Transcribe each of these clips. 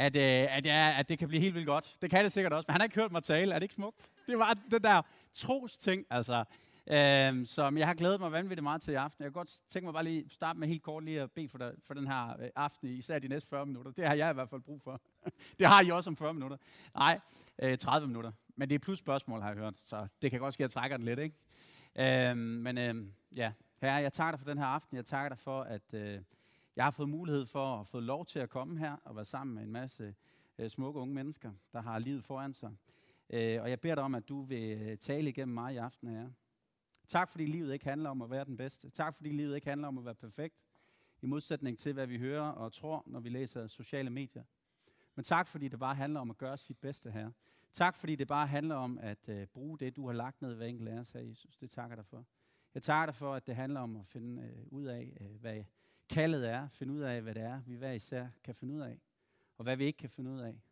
at, øh, at, ja, at det kan blive helt vildt godt. Det kan det sikkert også, men han har ikke hørt mig tale. Er det ikke smukt? Det var det der tros ting, altså, øh, som jeg har glædet mig vanvittigt meget til i aften. Jeg kan godt tænke mig bare lige starte med helt kort lige at bede for, dig, for den her øh, aften, især de næste 40 minutter. Det har jeg i hvert fald brug for. det har I også om 40 minutter. Nej, øh, 30 minutter. Men det er plus spørgsmål, har jeg hørt, så det kan godt ske, at jeg trækker den lidt, ikke? Øh, men øh, ja, herre, jeg takker dig for den her aften. Jeg takker dig for, at øh, jeg har fået mulighed for at få lov til at komme her og være sammen med en masse øh, smukke unge mennesker, der har livet foran sig. Øh, og jeg beder dig om, at du vil øh, tale igennem mig i aften, her. Tak fordi livet ikke handler om at være den bedste. Tak fordi livet ikke handler om at være perfekt. I modsætning til, hvad vi hører og tror, når vi læser sociale medier. Men tak fordi det bare handler om at gøre sit bedste her. Tak fordi det bare handler om at øh, bruge det, du har lagt ned hver enkelt af os her, Jesus. Det takker dig for. Jeg takker dig for, at det handler om at finde øh, ud af, øh, hvad kaldet er. Finde ud af, hvad det er, vi hver især kan finde ud af. Og hvad vi ikke kan finde ud af.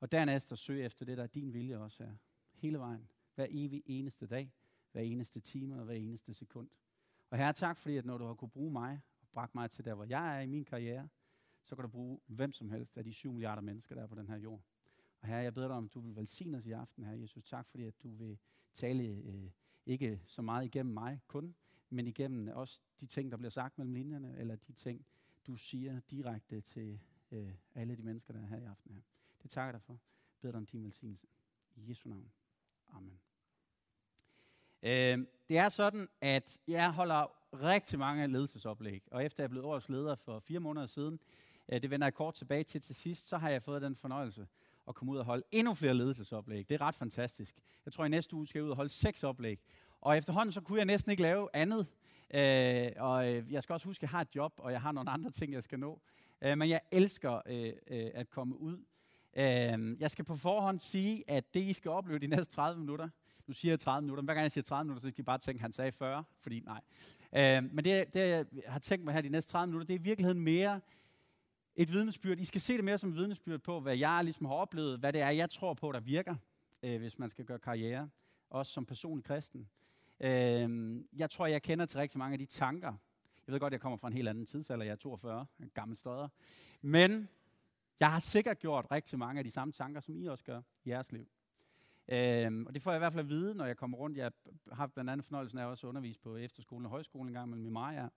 Og dernæst at søge efter det, der er din vilje også er. Hele vejen. Hver evig eneste dag. Hver eneste time og hver eneste sekund. Og herre, tak fordi, at når du har kunne bruge mig og bragt mig til der, hvor jeg er i min karriere, så kan du bruge hvem som helst af de 7 milliarder mennesker, der er på den her jord. Og herre, jeg beder dig om, at du vil velsigne os i aften, herre Jesus. Tak fordi, at du vil tale øh, ikke så meget igennem mig kun, men igennem også de ting, der bliver sagt mellem linjerne, eller de ting, du siger direkte til øh, alle de mennesker, der er her i aften. Her. Det takker jeg dig for. Jeg beder dig om din velsignelse. I Jesu navn. Amen. Øh, det er sådan, at jeg holder rigtig mange ledelsesoplæg, og efter jeg er blevet årets leder for fire måneder siden, øh, det vender jeg kort tilbage til til sidst, så har jeg fået den fornøjelse at komme ud og holde endnu flere ledelsesoplæg. Det er ret fantastisk. Jeg tror, i næste uge skal jeg ud og holde seks oplæg. Og efterhånden så kunne jeg næsten ikke lave andet. Øh, og øh, jeg skal også huske, at jeg har et job, og jeg har nogle andre ting, jeg skal nå. Øh, men jeg elsker øh, øh, at komme ud. Øh, jeg skal på forhånd sige, at det, I skal opleve de næste 30 minutter, nu siger jeg 30 minutter, men hver gang jeg siger 30 minutter, så skal I bare tænke, at han sagde 40, fordi nej. Øh, men det, det, jeg har tænkt mig her de næste 30 minutter, det er i virkeligheden mere et vidnesbyrd. I skal se det mere som et vidnesbyrd på, hvad jeg ligesom har oplevet, hvad det er, jeg tror på, der virker, øh, hvis man skal gøre karriere, også som personlig kristen. Øh, jeg tror, jeg kender til rigtig mange af de tanker. Jeg ved godt, jeg kommer fra en helt anden tidsalder. Jeg er 42, en gammel støder. Men jeg har sikkert gjort rigtig mange af de samme tanker, som I også gør i jeres liv. Øhm, og det får jeg i hvert fald at vide, når jeg kommer rundt. Jeg har blandt andet fornøjelsen af også at undervise på efterskolen og højskolen en gang med Maja.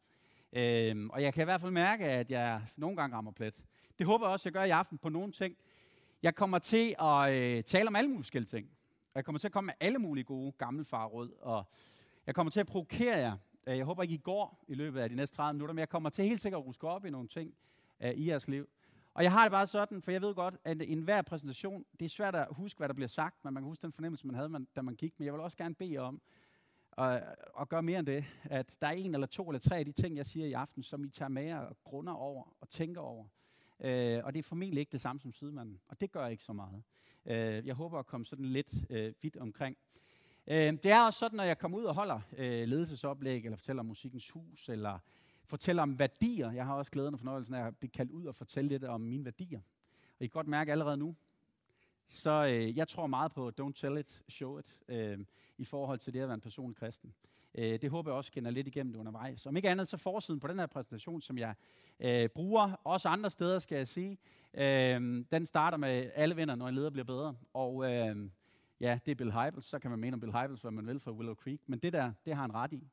Øhm, og jeg kan i hvert fald mærke, at jeg nogle gange rammer plet. Det håber jeg også, jeg gør i aften på nogle ting. Jeg kommer til at øh, tale om alle mulige forskellige ting. Jeg kommer til at komme med alle mulige gode gamle farråd. Og jeg kommer til at provokere jer. Øh, jeg håber ikke, I går i løbet af de næste 30 minutter, men jeg kommer til helt sikkert at ruske op i nogle ting uh, i jeres liv. Og jeg har det bare sådan, for jeg ved godt, at i enhver præsentation, det er svært at huske, hvad der bliver sagt, men man kan huske den fornemmelse, man havde, da man gik. Men jeg vil også gerne bede om, at, at gøre mere end det, at der er en eller to eller tre af de ting, jeg siger i aften, som I tager med og grunder over og tænker over. Øh, og det er formentlig ikke det samme som sydmanden, og det gør ikke så meget. Øh, jeg håber at komme sådan lidt øh, vidt omkring. Øh, det er også sådan, når jeg kommer ud og holder øh, ledelsesoplæg, eller fortæller om musikkens hus, eller fortæller om værdier. Jeg har også glæden og fornøjelsen af at blive kaldt ud og fortælle lidt om mine værdier. Og I kan godt mærke allerede nu, så øh, jeg tror meget på don't tell it, show it, øh, i forhold til det at være en personlig kristen. Øh, det håber jeg også skinner lidt igennem det undervejs. Om ikke andet, så forsiden på den her præsentation, som jeg øh, bruger, også andre steder skal jeg sige, øh, den starter med alle venner, når en leder bliver bedre. Og øh, ja, det er Bill Hybels, så kan man mene om Bill Hybels, hvad man vil fra Willow Creek, men det der, det har han ret i.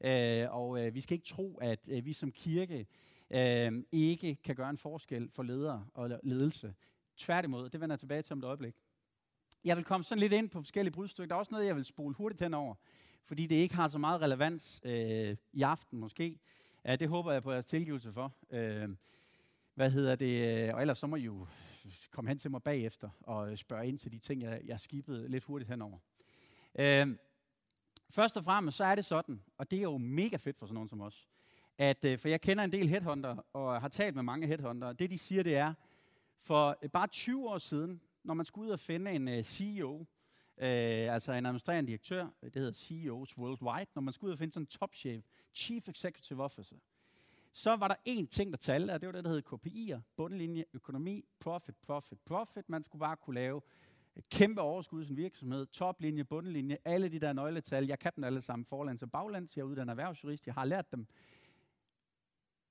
Øh, og øh, vi skal ikke tro, at øh, vi som kirke øh, ikke kan gøre en forskel for ledere og ledelse. Tværtimod, det vender jeg tilbage til om et øjeblik. Jeg vil komme sådan lidt ind på forskellige brudstykker. Der er også noget, jeg vil spole hurtigt hen over, fordi det ikke har så meget relevans øh, i aften måske. Ja, det håber jeg på jeres tilgivelse for. Øh, hvad hedder det? Øh, og ellers så må I jo komme hen til mig bagefter og spørge ind til de ting, jeg, jeg skibede lidt hurtigt henover. Øh, først og fremmest så er det sådan, og det er jo mega fedt for sådan nogen som os, at, øh, for jeg kender en del headhunter, og har talt med mange headhunter, det de siger, det er, for øh, bare 20 år siden, når man skulle ud og finde en CEO, øh, altså en administrerende direktør, øh, det hedder CEOs Worldwide, når man skulle ud og finde sådan en topchef, Chief Executive Officer, så var der én ting, der talte, og det var det, der hed KPI'er, bundlinje, økonomi, profit, profit, profit. Man skulle bare kunne lave kæmpe overskud i sin virksomhed, toplinje, bundlinje, alle de der nøgletal. Jeg kan dem alle sammen forlands og baglands. Jeg er uddannet erhvervsjurist, jeg har lært dem.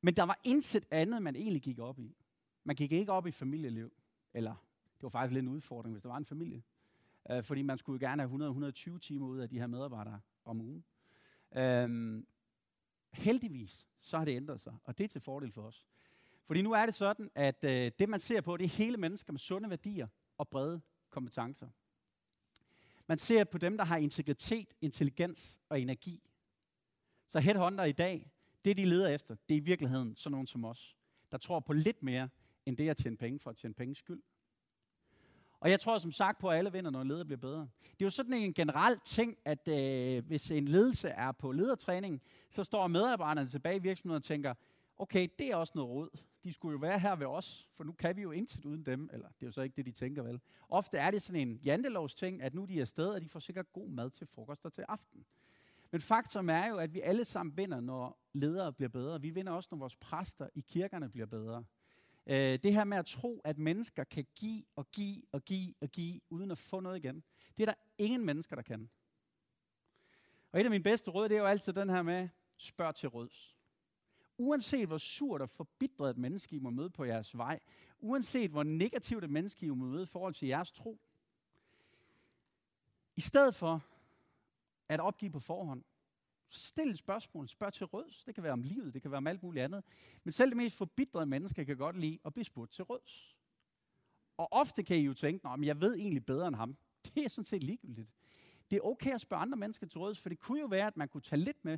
Men der var intet andet, man egentlig gik op i. Man gik ikke op i familieliv. Eller det var faktisk lidt en udfordring, hvis der var en familie. Øh, fordi man skulle jo gerne have 100-120 timer ud af de her medarbejdere om ugen. Øh, heldigvis, så har det ændret sig, og det er til fordel for os. Fordi nu er det sådan, at øh, det man ser på, det er hele mennesker med sunde værdier og brede kompetencer. Man ser på dem, der har integritet, intelligens og energi. Så headhunter i dag, det de leder efter, det er i virkeligheden sådan nogen som os, der tror på lidt mere, end det at tjene penge for at tjene penge skyld. Og jeg tror som sagt på, at alle vinder, når en leder bliver bedre. Det er jo sådan en generel ting, at øh, hvis en ledelse er på ledertræning, så står medarbejderne tilbage i virksomheden og tænker, okay, det er også noget råd. De skulle jo være her ved os, for nu kan vi jo intet uden dem. Eller det er jo så ikke det, de tænker vel. Ofte er det sådan en jantelovs ting, at nu de er afsted, og de får sikkert god mad til frokost og til aften. Men faktum er jo, at vi alle sammen vinder, når ledere bliver bedre. Vi vinder også, når vores præster i kirkerne bliver bedre. Øh, det her med at tro, at mennesker kan give og give og give og give, uden at få noget igen, det er der ingen mennesker, der kan. Og et af mine bedste råd, det er jo altid den her med, spørg til råds. Uanset hvor surt og forbitret et menneske I må møde på jeres vej, uanset hvor negativt et menneske I må møde i forhold til jeres tro, i stedet for at opgive på forhånd, stil et spørgsmål, spørg til råds. Det kan være om livet, det kan være om alt muligt andet. Men selv det mest forbitrede mennesker kan godt lide at blive spurgt til råds. Og ofte kan I jo tænke, at jeg ved egentlig bedre end ham. Det er sådan set ligegyldigt. Det er okay at spørge andre mennesker til råds, for det kunne jo være, at man kunne tage lidt med,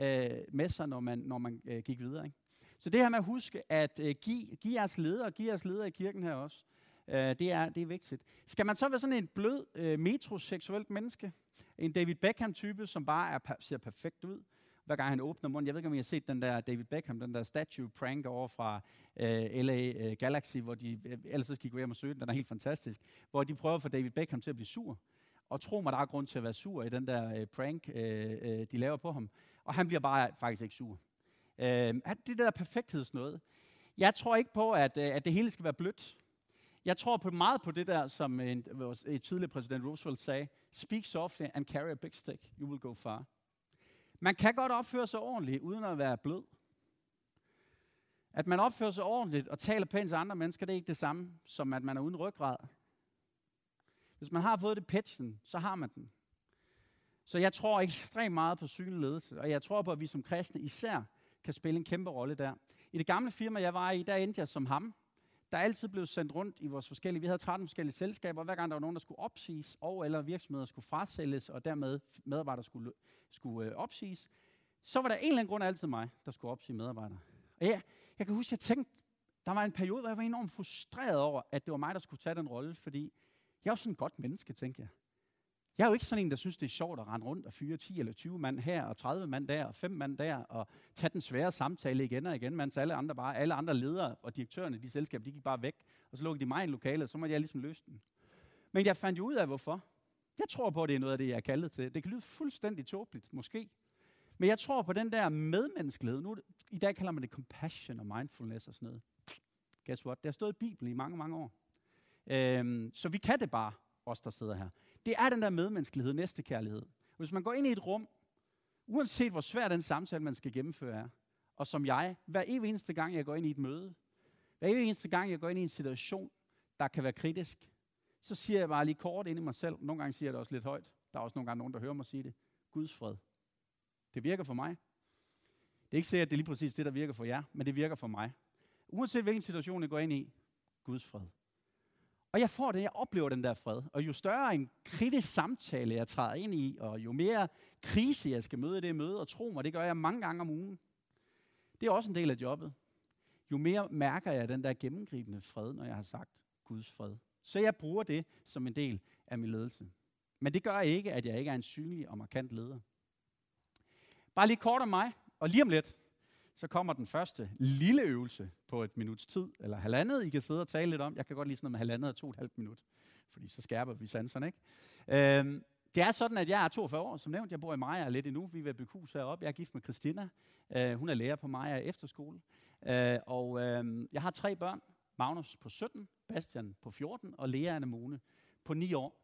øh, med sig, når man, når man øh, gik videre. Ikke? Så det her med at huske at øh, give, give jeres ledere, give jeres ledere i kirken her også, øh, Øh, det, er, det er vigtigt. Skal man så være sådan en blød øh, metroseksuelt menneske? En David Beckham-type, som bare er, ser perfekt ud? hver gang han åbner munden. Jeg ved ikke, om I har set den der David Beckham, den der statue prank over fra øh, LA øh, Galaxy, hvor de, øh, ellers skal I gå hjem og søge den, den er helt fantastisk, hvor de prøver at få David Beckham til at blive sur. Og tro mig, der er grund til at være sur i den der øh, prank, øh, øh, de laver på ham. Og han bliver bare faktisk ikke sur. Øh, det der perfekthedsnød. Jeg tror ikke på, at, øh, at det hele skal være blødt. Jeg tror på meget på det der, som en, vores tidligere præsident Roosevelt sagde, speak softly and carry a big stick, you will go far. Man kan godt opføre sig ordentligt, uden at være blød. At man opfører sig ordentligt og taler pænt til andre mennesker, det er ikke det samme, som at man er uden ryggrad. Hvis man har fået det pitchen, så har man den. Så jeg tror ekstremt meget på synlig ledelse, og jeg tror på, at vi som kristne især kan spille en kæmpe rolle der. I det gamle firma, jeg var i, der endte jeg som ham. Der er altid blevet sendt rundt i vores forskellige, vi havde 13 forskellige selskaber, og hver gang der var nogen, der skulle opsiges, og eller virksomheder skulle frasælges, og dermed medarbejdere skulle, skulle øh, opsiges, så var der en eller anden grund altid mig, der skulle opsige medarbejdere. Og ja, jeg kan huske, at jeg tænkte, der var en periode, hvor jeg var enormt frustreret over, at det var mig, der skulle tage den rolle, fordi jeg er jo sådan et godt menneske, tænkte jeg. Jeg er jo ikke sådan en, der synes, det er sjovt at rende rundt og fyre 10 eller 20 mand her, og 30 mand der, og 5 mand der, og tage den svære samtale igen og igen, mens alle andre, bare, alle andre ledere og direktørerne i de selskaber, de gik bare væk, og så lukkede de mig i lokalet, så måtte jeg ligesom løse den. Men jeg fandt jo ud af, hvorfor. Jeg tror på, at det er noget af det, jeg er kaldet til. Det kan lyde fuldstændig tåbeligt, måske. Men jeg tror på den der medmenneskelighed. Nu, I dag kalder man det compassion og mindfulness og sådan noget. Guess what? Det har stået i Bibelen i mange, mange år. Øhm, så vi kan det bare, os der sidder her. Det er den der medmenneskelighed, næstekærlighed. Hvis man går ind i et rum, uanset hvor svær den samtale, man skal gennemføre er, og som jeg, hver evig eneste gang, jeg går ind i et møde, hver evig eneste gang, jeg går ind i en situation, der kan være kritisk, så siger jeg bare lige kort ind i mig selv. Nogle gange siger jeg det også lidt højt. Der er også nogle gange nogen, der hører mig sige det. Guds fred. Det virker for mig. Det er ikke sikkert, at det er lige præcis det, der virker for jer, men det virker for mig. Uanset hvilken situation jeg går ind i, Guds fred. Og jeg får det, jeg oplever den der fred. Og jo større en kritisk samtale, jeg træder ind i, og jo mere krise, jeg skal møde i det møde, og tro mig, det gør jeg mange gange om ugen. Det er også en del af jobbet. Jo mere mærker jeg den der gennemgribende fred, når jeg har sagt Guds fred. Så jeg bruger det som en del af min ledelse. Men det gør ikke, at jeg ikke er en synlig og markant leder. Bare lige kort om mig, og lige om lidt, så kommer den første lille øvelse på et minuts tid, eller halvandet, I kan sidde og tale lidt om. Jeg kan godt lide sådan noget med halvandet og to og et halvt minut, fordi så skærper vi sanserne, ikke? Øhm, det er sådan, at jeg er 42 år, som nævnt. Jeg bor i Maja lidt endnu. Vi er ved at bygge hus heroppe. Jeg er gift med Christina. Øh, hun er lærer på Maja efterskole. Øh, og øh, jeg har tre børn. Magnus på 17, Bastian på 14 og Lea Anemone på 9 år.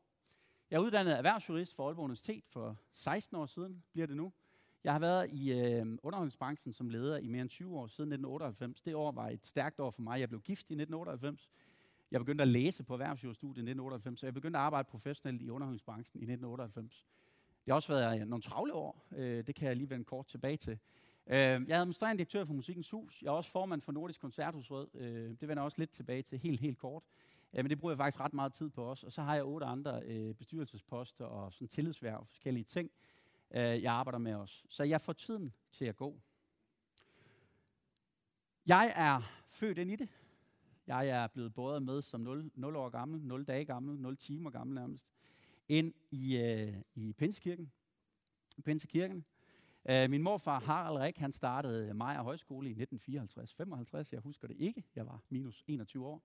Jeg er uddannet erhvervsjurist for Aalborg Universitet for 16 år siden, bliver det nu. Jeg har været i øh, underholdningsbranchen som leder i mere end 20 år, siden 1998. Det år var et stærkt år for mig. Jeg blev gift i 1998. Jeg begyndte at læse på erhvervsjordstudiet i 1998, så jeg begyndte at arbejde professionelt i underholdningsbranchen i 1998. Det har også været nogle travle år. Øh, det kan jeg lige vende kort tilbage til. Øh, jeg er administrerende direktør for Musikens Hus. Jeg er også formand for Nordisk Koncerthusråd. Øh, det vender jeg også lidt tilbage til, helt, helt kort. Øh, men det bruger jeg faktisk ret meget tid på også. Og så har jeg otte andre øh, bestyrelsesposter og sådan tillidsværv og forskellige ting, øh, jeg arbejder med os. Så jeg får tiden til at gå. Jeg er født ind i det. Jeg er blevet båret med som 0, 0 år gammel, 0 dage gammel, 0 timer gammel nærmest, ind i, øh, i Pinsekirken. Pinsekirken. Øh, min morfar Harald Rik, han startede Maja Højskole i 1954-55. Jeg husker det ikke. Jeg var minus 21 år.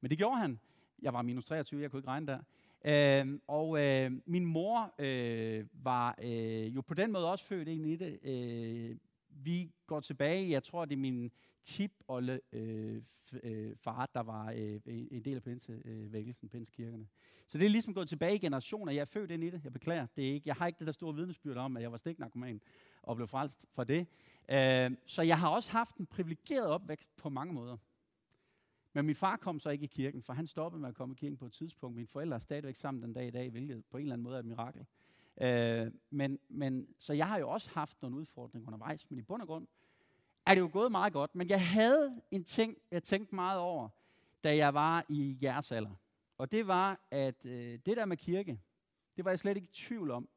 Men det gjorde han. Jeg var minus 23, jeg kunne ikke regne der. Øh, og øh, min mor øh, var øh, jo på den måde også født ind i det. Øh, vi går tilbage, jeg tror, det er min tip og øh, øh, far, der var øh, en del af pinsevækkelsen, øh, pinsekirkerne. Så det er ligesom gået tilbage i generationer. Jeg er født ind i det. Jeg beklager. Det er ikke, jeg har ikke det der store vidnesbyrd om, at jeg var stiknarkoman og blev frelst for det. Øh, så jeg har også haft en privilegeret opvækst på mange måder. Men min far kom så ikke i kirken, for han stoppede med at komme i kirken på et tidspunkt. Mine forældre er stadigvæk sammen den dag i dag, hvilket på en eller anden måde er et mirakel. Øh, men, men, så jeg har jo også haft nogle udfordringer undervejs, men i bund og grund er det jo gået meget godt. Men jeg havde en ting, jeg tænkte meget over, da jeg var i jeres alder. Og det var, at øh, det der med kirke, det var jeg slet ikke i tvivl om.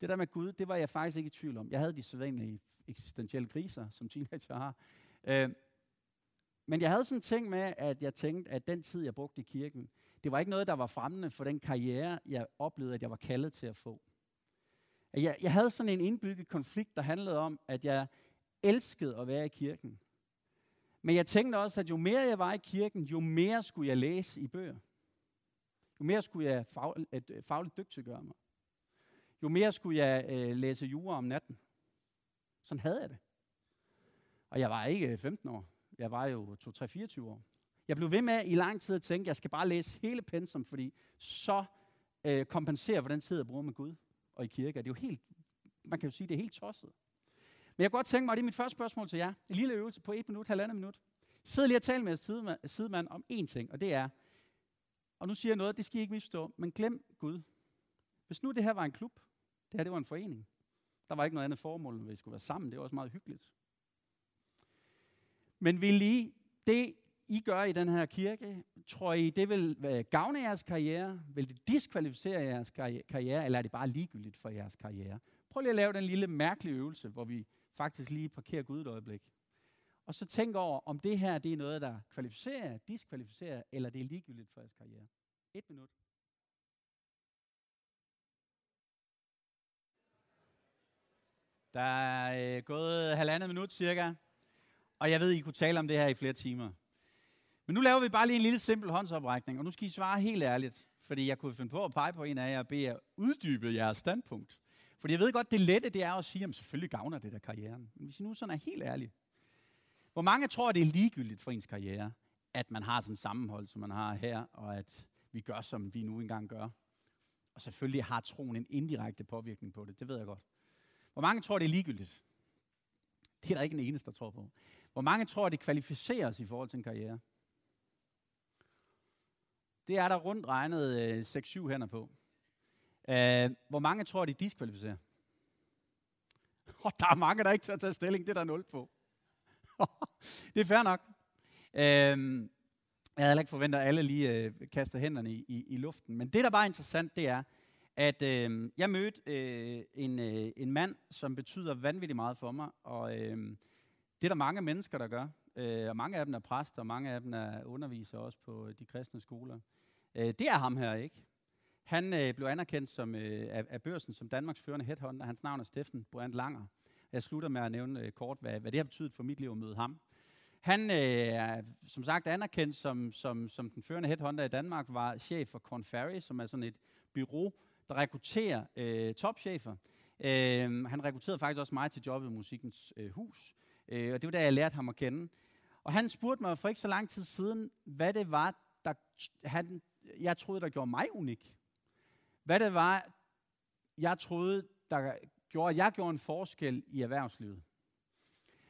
Det der med Gud, det var jeg faktisk ikke i tvivl om. Jeg havde de sædvanlige eksistentielle kriser, som teenager har. Øh, men jeg havde sådan en ting med, at jeg tænkte, at den tid, jeg brugte i kirken, det var ikke noget, der var fremmende for den karriere, jeg oplevede, at jeg var kaldet til at få. Jeg, jeg havde sådan en indbygget konflikt, der handlede om, at jeg elskede at være i kirken. Men jeg tænkte også, at jo mere jeg var i kirken, jo mere skulle jeg læse i bøger. Jo mere skulle jeg fag, et, øh, fagligt dygtiggøre mig. Jo mere skulle jeg øh, læse jura om natten. Sådan havde jeg det. Og jeg var ikke øh, 15 år. Jeg var jo 2-3-24 år. Jeg blev ved med i lang tid at tænke, at jeg skal bare læse hele pensum, fordi så øh, kompenserer for den tid, jeg bruger med Gud og i kirke. Det er jo helt, man kan jo sige, det er helt tosset. Men jeg kunne godt tænke mig, og det er mit første spørgsmål til jer. En lille øvelse på et minut, halvandet minut. Sid lige og tal med jeres sidemand om én ting, og det er, og nu siger jeg noget, det skal I ikke misforstå, men glem Gud. Hvis nu det her var en klub, det her det var en forening, der var ikke noget andet formål, end at vi skulle være sammen, det var også meget hyggeligt. Men vil I, det I gør i den her kirke, tror I, det vil øh, gavne jeres karriere? Vil det diskvalificere jeres karriere, eller er det bare ligegyldigt for jeres karriere? Prøv lige at lave den lille mærkelige øvelse, hvor vi faktisk lige parkerer Gud et øjeblik. Og så tænk over, om det her det er noget, der kvalificerer, diskvalificerer, eller det er ligegyldigt for jeres karriere. Et minut. Der er øh, gået halvandet minut cirka, og jeg ved, I kunne tale om det her i flere timer. Men nu laver vi bare lige en lille simpel håndsoprækning, og nu skal I svare helt ærligt, fordi jeg kunne finde på at pege på en af jer og bede jer uddybe jeres standpunkt. Fordi jeg ved godt, det lette det er at sige, at selvfølgelig gavner det der karrieren. Men hvis I nu sådan er helt ærlige. Hvor mange tror, det er ligegyldigt for ens karriere, at man har sådan en sammenhold, som man har her, og at vi gør, som vi nu engang gør. Og selvfølgelig har troen en indirekte påvirkning på det, det ved jeg godt. Hvor mange tror, det er ligegyldigt? Det er der ikke en eneste, der tror på. Hvor mange tror, det kvalificeres i forhold til en karriere? Det er der rundt regnet øh, 6-7 hænder på. Øh, hvor mange tror, de diskvalificerer? Oh, der er mange, der ikke tager tage stilling. Det er der nul på. det er fair nok. Øh, jeg havde ikke forventet, at alle lige øh, kaster hænderne i, i, i luften. Men det, der bare er interessant, det er, at øh, jeg mødte øh, en, øh, en mand, som betyder vanvittigt meget for mig. Og øh, det er der mange mennesker, der gør. Uh, og mange af dem er præster, og mange af dem er undervisere også på øh, de kristne skoler. Uh, det er ham her, ikke? Han øh, blev anerkendt som, øh, af, af børsen som Danmarks førende headhunter. Hans navn er Steffen Brandt Langer. Jeg slutter med at nævne øh, kort, hvad, hvad det har betydet for mit liv at møde ham. Han øh, er som sagt anerkendt som, som, som den førende headhunter i Danmark, var chef for Corn Ferry, som er sådan et bureau, der rekrutterer øh, topchefer. Øh, han rekrutterede faktisk også mig til jobbet i Musikens øh, Hus, øh, og det var da jeg lærte ham at kende. Og han spurgte mig for ikke så lang tid siden, hvad det var, der han, jeg troede, der gjorde mig unik. Hvad det var, jeg troede, der gjorde, at jeg gjorde en forskel i erhvervslivet.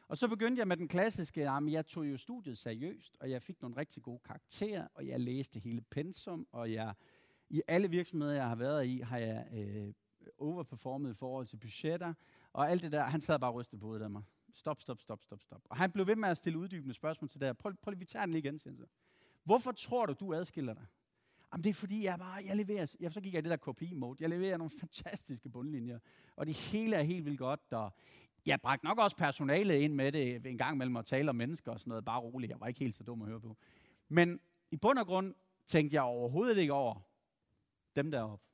Og så begyndte jeg med den klassiske, at jeg tog jo studiet seriøst, og jeg fik nogle rigtig gode karakterer, og jeg læste hele pensum, og jeg, i alle virksomheder, jeg har været i, har jeg øh, overperformet i forhold til budgetter, og alt det der, han sad bare og rystede på det af mig. Stop, stop, stop, stop, stop. Og han blev ved med at stille uddybende spørgsmål til det her. Prøv, prøv lige, vi tager den lige igen, siger han så. Hvorfor tror du, du adskiller dig? Jamen det er fordi, jeg bare, jeg leverer, jeg, så gik jeg i det der KPI-mode, jeg leverer nogle fantastiske bundlinjer, og det hele er helt vildt godt, og jeg bragte nok også personalet ind med det en gang mellem at tale om mennesker og sådan noget, bare roligt, jeg var ikke helt så dum at høre på. Men i bund og grund tænkte jeg overhovedet ikke over dem deroppe.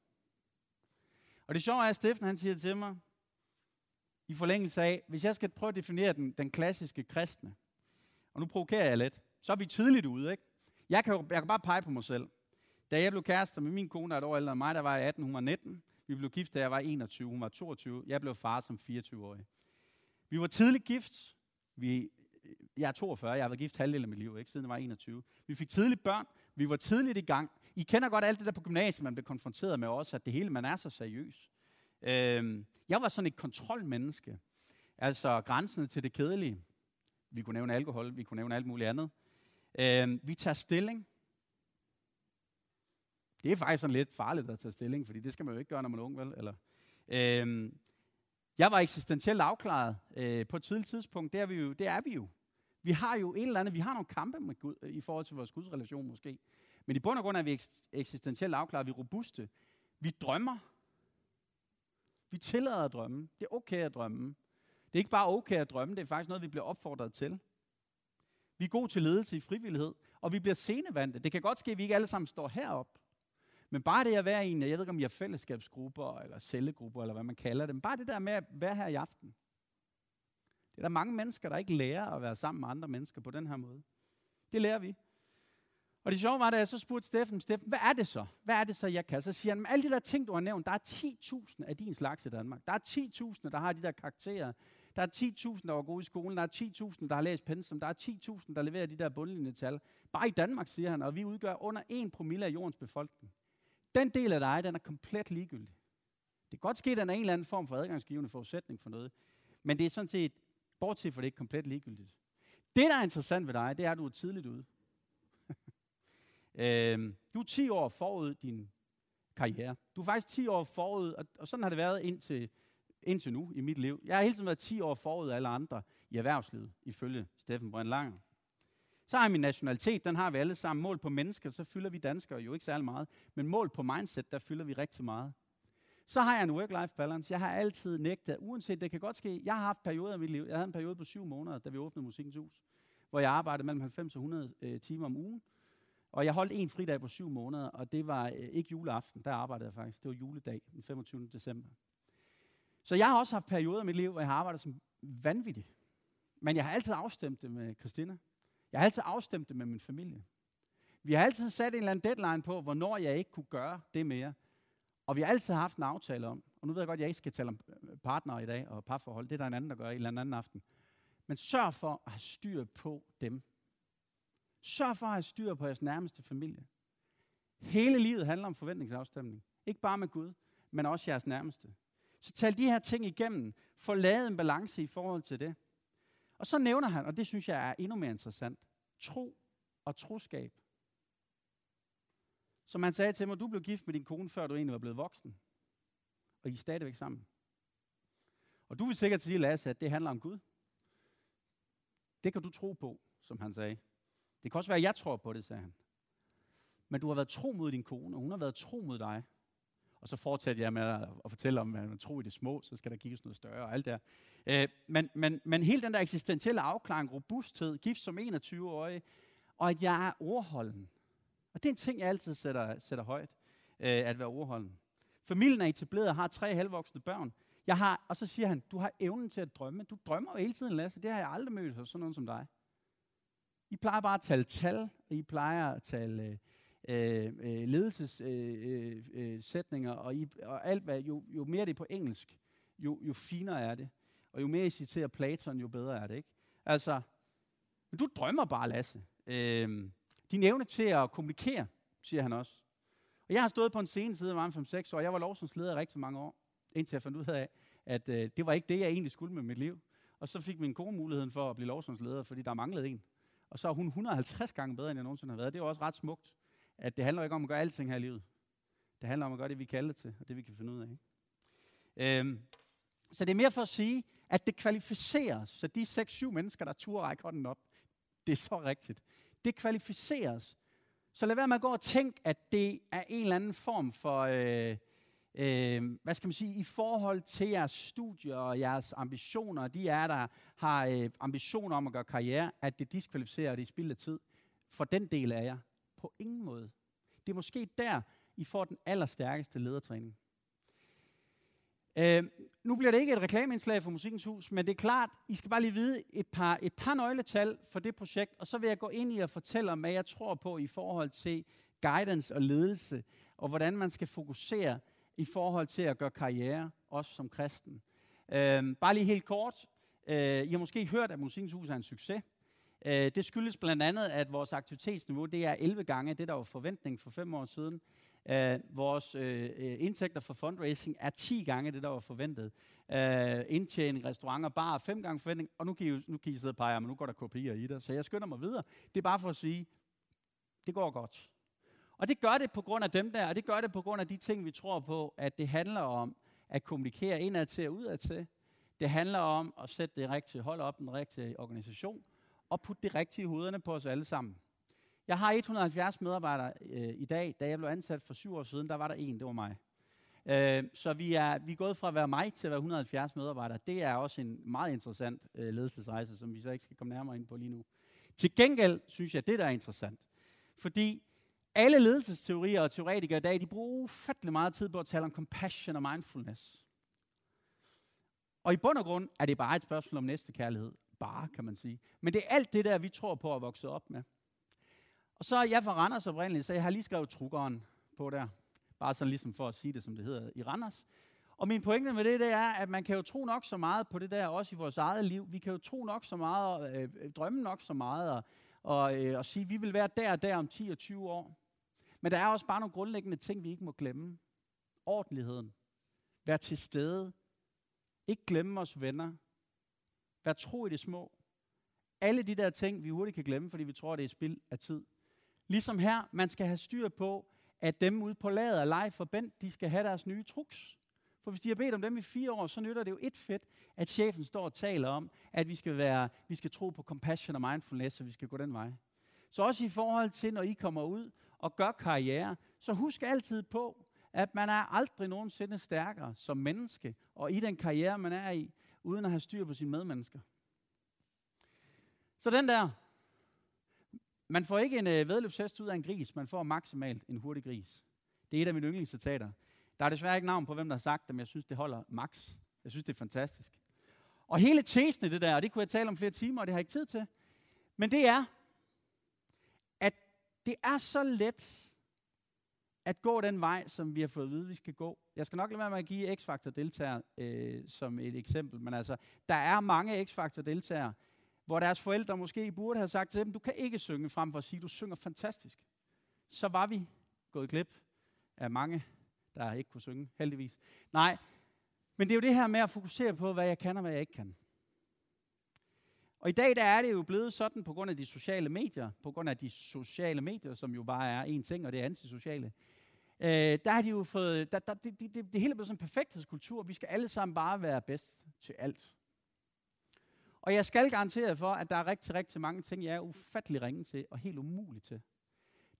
Og det sjove er, at Steffen han siger til mig, i forlængelse af, hvis jeg skal prøve at definere den, den klassiske kristne, og nu provokerer jeg lidt, så er vi tidligt ude, ikke? Jeg kan, jeg kan bare pege på mig selv. Da jeg blev kærester med min kone, der er et år ældre end mig, der var jeg 18, hun var 19. Vi blev gift, da jeg var 21, hun var 22. Jeg blev far som 24-årig. Vi var tidligt gift. Vi, jeg er 42, jeg har været gift halvdelen af mit liv, ikke? siden jeg var 21. Vi fik tidligt børn, vi var tidligt i gang. I kender godt alt det der på gymnasiet, man blev konfronteret med også, at det hele, man er så seriøs. Øh, jeg var sådan et kontrolmenneske. Altså grænsen til det kedelige. Vi kunne nævne alkohol, vi kunne nævne alt muligt andet. Øh, vi tager stilling. Det er faktisk sådan lidt farligt at tage stilling, fordi det skal man jo ikke gøre, når man er ung, vel? Eller, øh, jeg var eksistentielt afklaret øh, på et tidligt tidspunkt. Det er, vi jo, det er vi jo. Vi har jo et eller andet, vi har nogle kampe med Gud, i forhold til vores gudsrelation måske. Men i bund og grund er vi eksistentielt afklaret, vi er robuste. Vi drømmer. Vi tillader at drømme. Det er okay at drømme. Det er ikke bare okay at drømme, det er faktisk noget, vi bliver opfordret til. Vi er gode til ledelse i frivillighed, og vi bliver senevandte. Det kan godt ske, at vi ikke alle sammen står herop. Men bare det at være i en, jeg ved ikke om I har fællesskabsgrupper, eller cellegrupper, eller hvad man kalder dem. Bare det der med at være her i aften. Det er der mange mennesker, der ikke lærer at være sammen med andre mennesker på den her måde. Det lærer vi. Og det sjove var, da jeg så spurgte Steffen, Steffen, hvad er det så? Hvad er det så, jeg kan? Så siger han, alle de der ting, du har nævnt, der er 10.000 af din slags i Danmark. Der er 10.000, der har de der karakterer. Der er 10.000, der var gode i skolen. Der er 10.000, der har læst pensum. Der er 10.000, der leverer de der bundlinjetal. Bare i Danmark, siger han, og vi udgør under 1 promille af jordens befolkning. Den del af dig, den er komplet ligegyldig. Det kan godt ske, at den er en eller anden form for adgangsgivende forudsætning for noget. Men det er sådan set, bortset for det, ikke komplet ligegyldigt. Det, der er interessant ved dig, det er, at du er tidligt ude. Øh, du er 10 år forud din karriere. Du er faktisk 10 år forud, og, og sådan har det været indtil, indtil nu i mit liv. Jeg har hele tiden været 10 år forud af alle andre i erhvervslivet, ifølge Steffen Brønd Langer. Så har jeg min nationalitet, den har vi alle sammen. Mål på mennesker, så fylder vi danskere jo ikke særlig meget. Men mål på mindset, der fylder vi rigtig meget. Så har jeg en work-life balance. Jeg har altid nægtet, uanset det kan godt ske. Jeg har haft perioder i mit liv. Jeg havde en periode på syv måneder, da vi åbnede Musikkens Hus, hvor jeg arbejdede mellem 90 og 100 øh, timer om ugen. Og jeg holdt en fridag på syv måneder, og det var øh, ikke juleaften, der arbejdede jeg faktisk. Det var juledag, den 25. december. Så jeg har også haft perioder i mit liv, hvor jeg har arbejdet som vanvittig. Men jeg har altid afstemt det med Christina. Jeg har altid afstemt det med min familie. Vi har altid sat en eller anden deadline på, hvornår jeg ikke kunne gøre det mere. Og vi har altid haft en aftale om, og nu ved jeg godt, at jeg ikke skal tale om øh, partnere i dag og parforhold, det er der en anden, der gør i en eller anden aften. Men sørg for at have styr på dem. Sørg for at have styr på jeres nærmeste familie. Hele livet handler om forventningsafstemning. Ikke bare med Gud, men også jeres nærmeste. Så tal de her ting igennem. Få lavet en balance i forhold til det. Og så nævner han, og det synes jeg er endnu mere interessant, tro og troskab. Som han sagde til mig, du blev gift med din kone, før du egentlig var blevet voksen. Og I er stadigvæk sammen. Og du vil sikkert sige, Lasse, at det handler om Gud. Det kan du tro på, som han sagde. Det kan også være, at jeg tror på det, sagde han. Men du har været tro mod din kone, og hun har været tro mod dig. Og så fortsatte jeg med at, fortælle om, at man tror i det små, så skal der gives noget større og alt det øh, men, men, men hele den der eksistentielle afklaring, robusthed, gift som 21-årig, og at jeg er ordholden. Og det er en ting, jeg altid sætter, sætter højt, øh, at være ordholden. Familien er etableret og har tre halvvoksne børn. Jeg har, og så siger han, du har evnen til at drømme. Du drømmer jo hele tiden, Lasse. Det har jeg aldrig mødt hos sådan nogen som dig. I plejer bare at tale tal, og I plejer at tale øh, øh, ledelsessætninger, øh, øh, øh og, I, og alt hvad, jo, jo mere det er på engelsk, jo, jo finere er det. Og jo mere I citerer Platon, jo bedre er det, ikke? Altså, men du drømmer bare, Lasse. Øh, din evne til at kommunikere, siger han også. Og jeg har stået på en scene siden jeg var 5-6 år. Jeg var lovsomsleder i rigtig mange år, indtil jeg fandt ud af, at øh, det var ikke det, jeg egentlig skulle med mit liv. Og så fik min kone muligheden for at blive lovsomsleder, fordi der manglede en. Og så er hun 150 gange bedre, end jeg nogensinde har været. Det er jo også ret smukt, at det handler ikke om at gøre alting her i livet. Det handler om at gøre det, vi kalder til, og det, vi kan finde ud af. Ikke? Øhm, så det er mere for at sige, at det kvalificeres, så de 6-7 mennesker, der turde række hånden op, det er så rigtigt. Det kvalificeres. Så lad være med at gå og tænke, at det er en eller anden form for, øh, øh, hvad skal man sige, i forhold til jeres studier og jeres ambitioner, de er der har øh, ambitioner om at gøre karriere, at det diskvalificerer, og det er spild af tid. For den del af jer. På ingen måde. Det er måske der, I får den allerstærkeste ledertræning. Øh, nu bliver det ikke et reklameindslag for Musikkens Hus, men det er klart, I skal bare lige vide et par, et par nøgletal for det projekt, og så vil jeg gå ind i og fortælle om, hvad jeg tror på i forhold til guidance og ledelse, og hvordan man skal fokusere i forhold til at gøre karriere, også som kristen. Øh, bare lige helt kort. Øh, I har måske hørt, at Musikkens Hus er en succes. Øh, det skyldes blandt andet, at vores aktivitetsniveau det er 11 gange det, der var forventning for fem år siden. Uh, vores uh, indtægter for fundraising er 10 gange det, der var forventet. Uh, indtjening, restauranter, bar, fem gange forventning, og nu kan, I, nu kan I sidde og pege, men nu går der kopier i det. Så jeg skynder mig videre. Det er bare for at sige, det går godt. Og det gør det på grund af dem der, og det gør det på grund af de ting, vi tror på, at det handler om at kommunikere indad til og udad til. Det handler om at sætte det rigtige hold op, den rigtige organisation, og putte det rigtige i hovederne på os alle sammen. Jeg har 170 medarbejdere øh, i dag. Da jeg blev ansat for syv år siden, der var der en, det var mig. Øh, så vi er, vi er gået fra at være mig til at være 170 medarbejdere. Det er også en meget interessant øh, ledelsesrejse, som vi så ikke skal komme nærmere ind på lige nu. Til gengæld synes jeg, det der er interessant. Fordi alle ledelsesteorier og teoretikere i dag, de bruger ufattelig meget tid på at tale om compassion og mindfulness. Og i bund og grund er det bare et spørgsmål om næste kærlighed. Bare, kan man sige. Men det er alt det der, vi tror på at vokse op med. Og så er jeg fra Randers oprindeligt, så jeg har lige skrevet trukkeren på der. Bare sådan ligesom for at sige det, som det hedder i Randers. Og min pointe med det, det er, at man kan jo tro nok så meget på det der, også i vores eget liv. Vi kan jo tro nok så meget, øh, drømme nok så meget, og, og, øh, og sige, at vi vil være der og der om 10 og 20 år. Men der er også bare nogle grundlæggende ting, vi ikke må glemme. Ordentligheden. Vær til stede. Ikke glemme os venner. Vær tro i det små. Alle de der ting, vi hurtigt kan glemme, fordi vi tror, det er spild af tid. Ligesom her, man skal have styr på, at dem ude på lageret af Leif og Bent, de skal have deres nye truks. For hvis de har bedt om dem i fire år, så nytter det jo et fedt, at chefen står og taler om, at vi skal, være, vi skal tro på compassion og mindfulness, og vi skal gå den vej. Så også i forhold til, når I kommer ud og gør karriere, så husk altid på, at man er aldrig nogensinde stærkere som menneske, og i den karriere, man er i, uden at have styr på sine medmennesker. Så den der, man får ikke en øh, vedløbshest ud af en gris, man får maksimalt en hurtig gris. Det er et af mine yndlingscitater. Der er desværre ikke navn på, hvem der har sagt det, men jeg synes, det holder max. Jeg synes, det er fantastisk. Og hele tesen i det der, og det kunne jeg tale om flere timer, og det har jeg ikke tid til, men det er, det er så let at gå den vej, som vi har fået at vide, vi skal gå. Jeg skal nok lade være med at give X-Factor-deltagere øh, som et eksempel, men altså, der er mange X-Factor-deltagere, hvor deres forældre måske burde have sagt til dem, du kan ikke synge frem for at sige, du synger fantastisk. Så var vi gået glip af mange, der ikke kunne synge, heldigvis. Nej, men det er jo det her med at fokusere på, hvad jeg kan og hvad jeg ikke kan. Og i dag der er det jo blevet sådan på grund af de sociale medier, på grund af de sociale medier, som jo bare er en ting, og det er antisociale. Øh, der har de jo fået, der, der, det, det, det, det hele er blevet sådan en perfekthedskultur. Vi skal alle sammen bare være bedst til alt. Og jeg skal garantere for, at der er rigtig, rigtig mange ting, jeg er ufattelig ringe til og helt umulig til.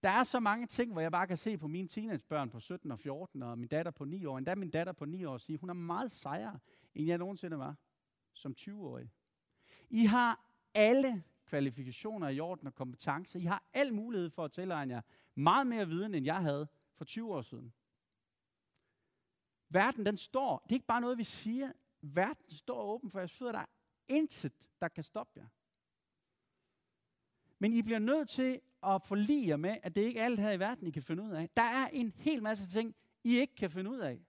Der er så mange ting, hvor jeg bare kan se på mine teenagebørn på 17 og 14, og min datter på 9 år, endda min datter på 9 år, sige, hun er meget sejere, end jeg nogensinde var som 20-årig. I har alle kvalifikationer i orden og kompetencer. I har al mulighed for at tilegne jer meget mere viden, end jeg havde for 20 år siden. Verden, den står, det er ikke bare noget, vi siger, verden står åben for jeres fødder. Der er intet, der kan stoppe jer. Men I bliver nødt til at forlige jer med, at det ikke er alt her i verden, I kan finde ud af. Der er en hel masse ting, I ikke kan finde ud af.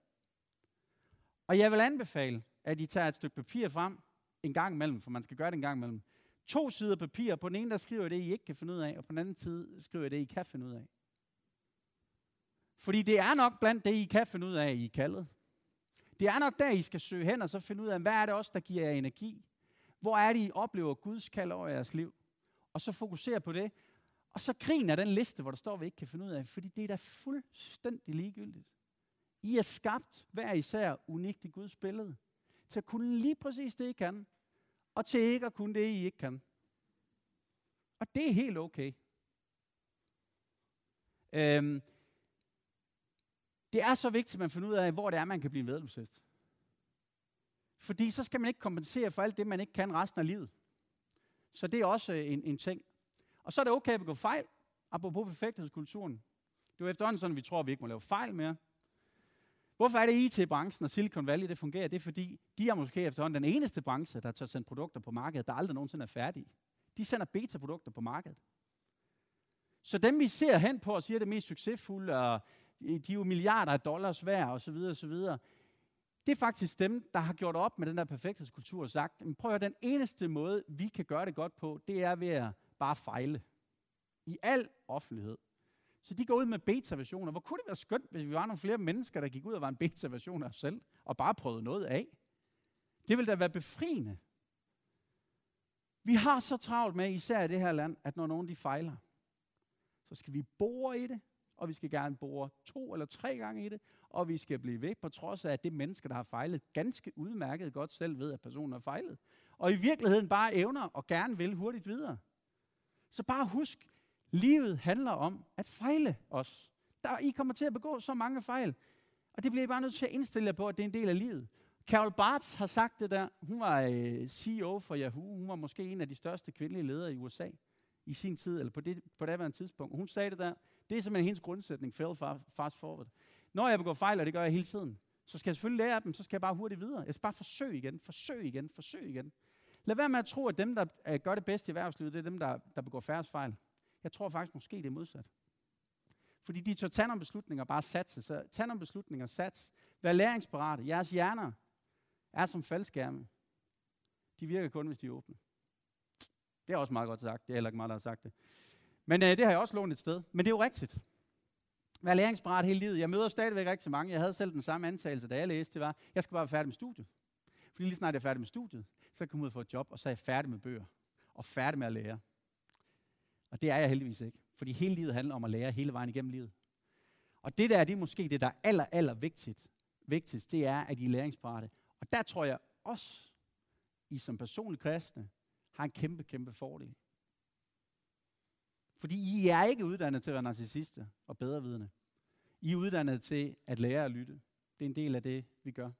Og jeg vil anbefale, at I tager et stykke papir frem en gang imellem, for man skal gøre det en gang imellem. To sider papir. På den ene, der skriver det, I ikke kan finde ud af, og på den anden side skriver det, I kan finde ud af. Fordi det er nok blandt det, I kan finde ud af, I er kaldet. Det er nok der, I skal søge hen og så finde ud af, hvad er det også, der giver jer energi? Hvor er det, I oplever Guds kald over jeres liv? Og så fokusere på det. Og så griner den liste, hvor der står, at vi ikke kan finde ud af, fordi det er da fuldstændig ligegyldigt. I er skabt hver især unikt i Guds billede. Til at kunne lige præcis det, I kan. Og til ikke at kunne det, I ikke kan. Og det er helt okay. Øhm, det er så vigtigt, at man finder ud af, hvor det er, man kan blive medlemshest. Fordi så skal man ikke kompensere for alt det, man ikke kan resten af livet. Så det er også øh, en, en ting. Og så er det okay at begå fejl, apropos perfekthedskulturen. Det er jo efterhånden sådan, at vi tror, at vi ikke må lave fejl mere. Hvorfor er det IT-branchen og Silicon Valley, det fungerer? Det er fordi, de er måske efterhånden den eneste branche, der tør sende produkter på markedet, der aldrig nogensinde er færdige. De sender beta-produkter på markedet. Så dem, vi ser hen på og siger, det mest succesfulde, og de er jo milliarder af dollars værd, og så videre, og så videre, det er faktisk dem, der har gjort op med den der perfekthedskultur og sagt, men prøv at høre, den eneste måde, vi kan gøre det godt på, det er ved at bare fejle. I al offentlighed. Så de går ud med beta-versioner. Hvor kunne det være skønt, hvis vi var nogle flere mennesker, der gik ud og var en beta-version af os selv, og bare prøvede noget af. Det ville da være befriende. Vi har så travlt med, især i det her land, at når nogen de fejler, så skal vi bore i det, og vi skal gerne bore to eller tre gange i det, og vi skal blive ved, på trods af, at det menneske, der har fejlet, ganske udmærket godt selv ved, at personen har fejlet. Og i virkeligheden bare evner og gerne vil hurtigt videre. Så bare husk, livet handler om at fejle os. Der, I kommer til at begå så mange fejl, og det bliver I bare nødt til at indstille jer på, at det er en del af livet. Carol Bartz har sagt det der. Hun var øh, CEO for Yahoo. Hun var måske en af de største kvindelige ledere i USA i sin tid, eller på det, på det tidspunkt. Hun sagde det der. Det er simpelthen hendes grundsætning, fail fast forward. Når jeg begår fejl, og det gør jeg hele tiden, så skal jeg selvfølgelig lære af dem, så skal jeg bare hurtigt videre. Jeg skal bare forsøge igen, forsøge igen, forsøge igen. Lad være med at tro, at dem, der øh, gør det bedste i erhvervslivet, det er dem, der, der begår færre fejl. Jeg tror faktisk måske, det er modsat. Fordi de tør tage nogle beslutninger bare satse. Så tag nogle beslutninger, sats. Vær læringsparate. Jeres hjerner er som faldskærme. De virker kun, hvis de er åbne. Det er også meget godt sagt. Det er heller ikke meget, der har sagt det. Men øh, det har jeg også lånt et sted. Men det er jo rigtigt. Vær læringsparat hele livet. Jeg møder stadigvæk rigtig mange. Jeg havde selv den samme antagelse, da jeg læste. Det var, jeg skal bare være færdig med studiet. Fordi lige snart jeg er færdig med studiet, så kan jeg komme ud og få et job, og så er jeg færdig med bøger. Og færdig med at lære. Og det er jeg heldigvis ikke. Fordi hele livet handler om at lære hele vejen igennem livet. Og det der, det er måske det, der er aller, aller vigtigt, vigtigst, det er, at I er læringsparate. Og der tror jeg også, I som personlige kristne, har en kæmpe, kæmpe fordel. Fordi I er ikke uddannet til at være narcissiste og bedrevidende. I er uddannet til at lære at lytte. Det er en del af det, vi gør.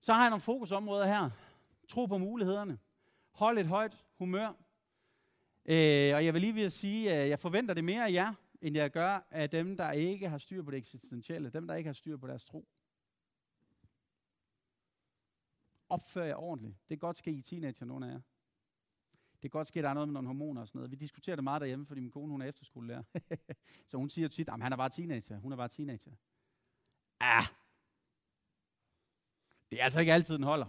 Så har jeg nogle fokusområder her. Tro på mulighederne. Hold et højt humør. Øh, og jeg vil lige vil sige, at jeg forventer det mere af jer, end jeg gør af dem, der ikke har styr på det eksistentielle. Dem, der ikke har styr på deres tro. Opfør jer ordentligt. Det kan godt ske i teenager, nogle af jer. Det kan godt ske, at der er noget med nogle hormoner og sådan noget. Vi diskuterer det meget derhjemme, fordi min kone hun er efterskolelærer. så hun siger tit, at han er bare teenager. Hun er bare teenager. Ah, det er altså ikke altid, den holder.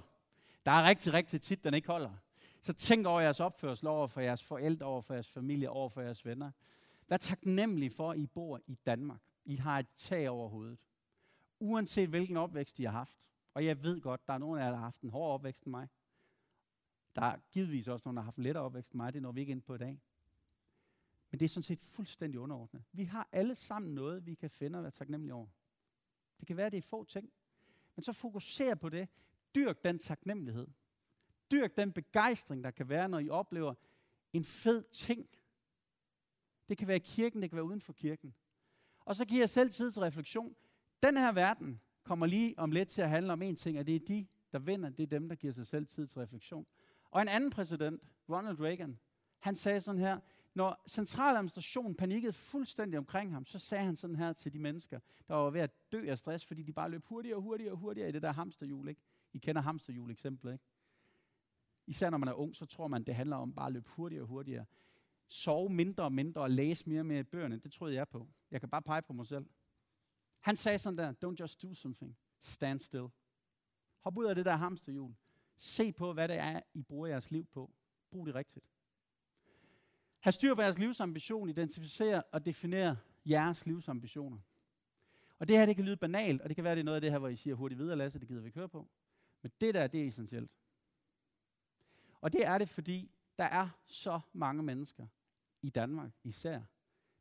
Der er rigtig, rigtig tit, den ikke holder. Så tænk over jeres opførsel over for jeres forældre, over for jeres familie, over for jeres venner. Vær taknemmelig for, at I bor i Danmark. I har et tag over hovedet. Uanset hvilken opvækst I har haft. Og jeg ved godt, der er nogen af jer, der har haft en hårdere opvækst end mig. Der er givetvis også nogen, der har haft en lettere opvækst end mig. Det når vi ikke ind på i dag. Men det er sådan set fuldstændig underordnet. Vi har alle sammen noget, vi kan finde og være taknemmelige over. Det kan være, at det er få ting. Men så fokuser på det. Dyrk den taknemmelighed. Dyrk den begejstring, der kan være, når I oplever en fed ting. Det kan være i kirken, det kan være uden for kirken. Og så giver jeg selv tid til refleksion. Den her verden kommer lige om lidt til at handle om en ting, og det er de, der vinder, det er dem, der giver sig selv tid til refleksion. Og en anden præsident, Ronald Reagan, han sagde sådan her, når centraladministrationen panikkede fuldstændig omkring ham, så sagde han sådan her til de mennesker, der var ved at dø af stress, fordi de bare løb hurtigere og hurtigere og hurtigere i det der hamsterhjul. Ikke? I kender hamsterhjul eksemplet, ikke? Især når man er ung, så tror man, det handler om bare at løbe hurtigere og hurtigere. Sove mindre og mindre og læse mere og mere i bøgerne. Det troede jeg på. Jeg kan bare pege på mig selv. Han sagde sådan der, don't just do something. Stand still. Hop ud af det der hamsterhjul. Se på, hvad det er, I bruger jeres liv på. Brug det rigtigt. Ha' styr på jeres livsambition. Identificere og definere jeres livsambitioner. Og det her, det kan lyde banalt, og det kan være, det er noget af det her, hvor I siger hurtigt videre, Lasse, det gider vi køre på. Men det der, det er essentielt. Og det er det, fordi der er så mange mennesker i Danmark især.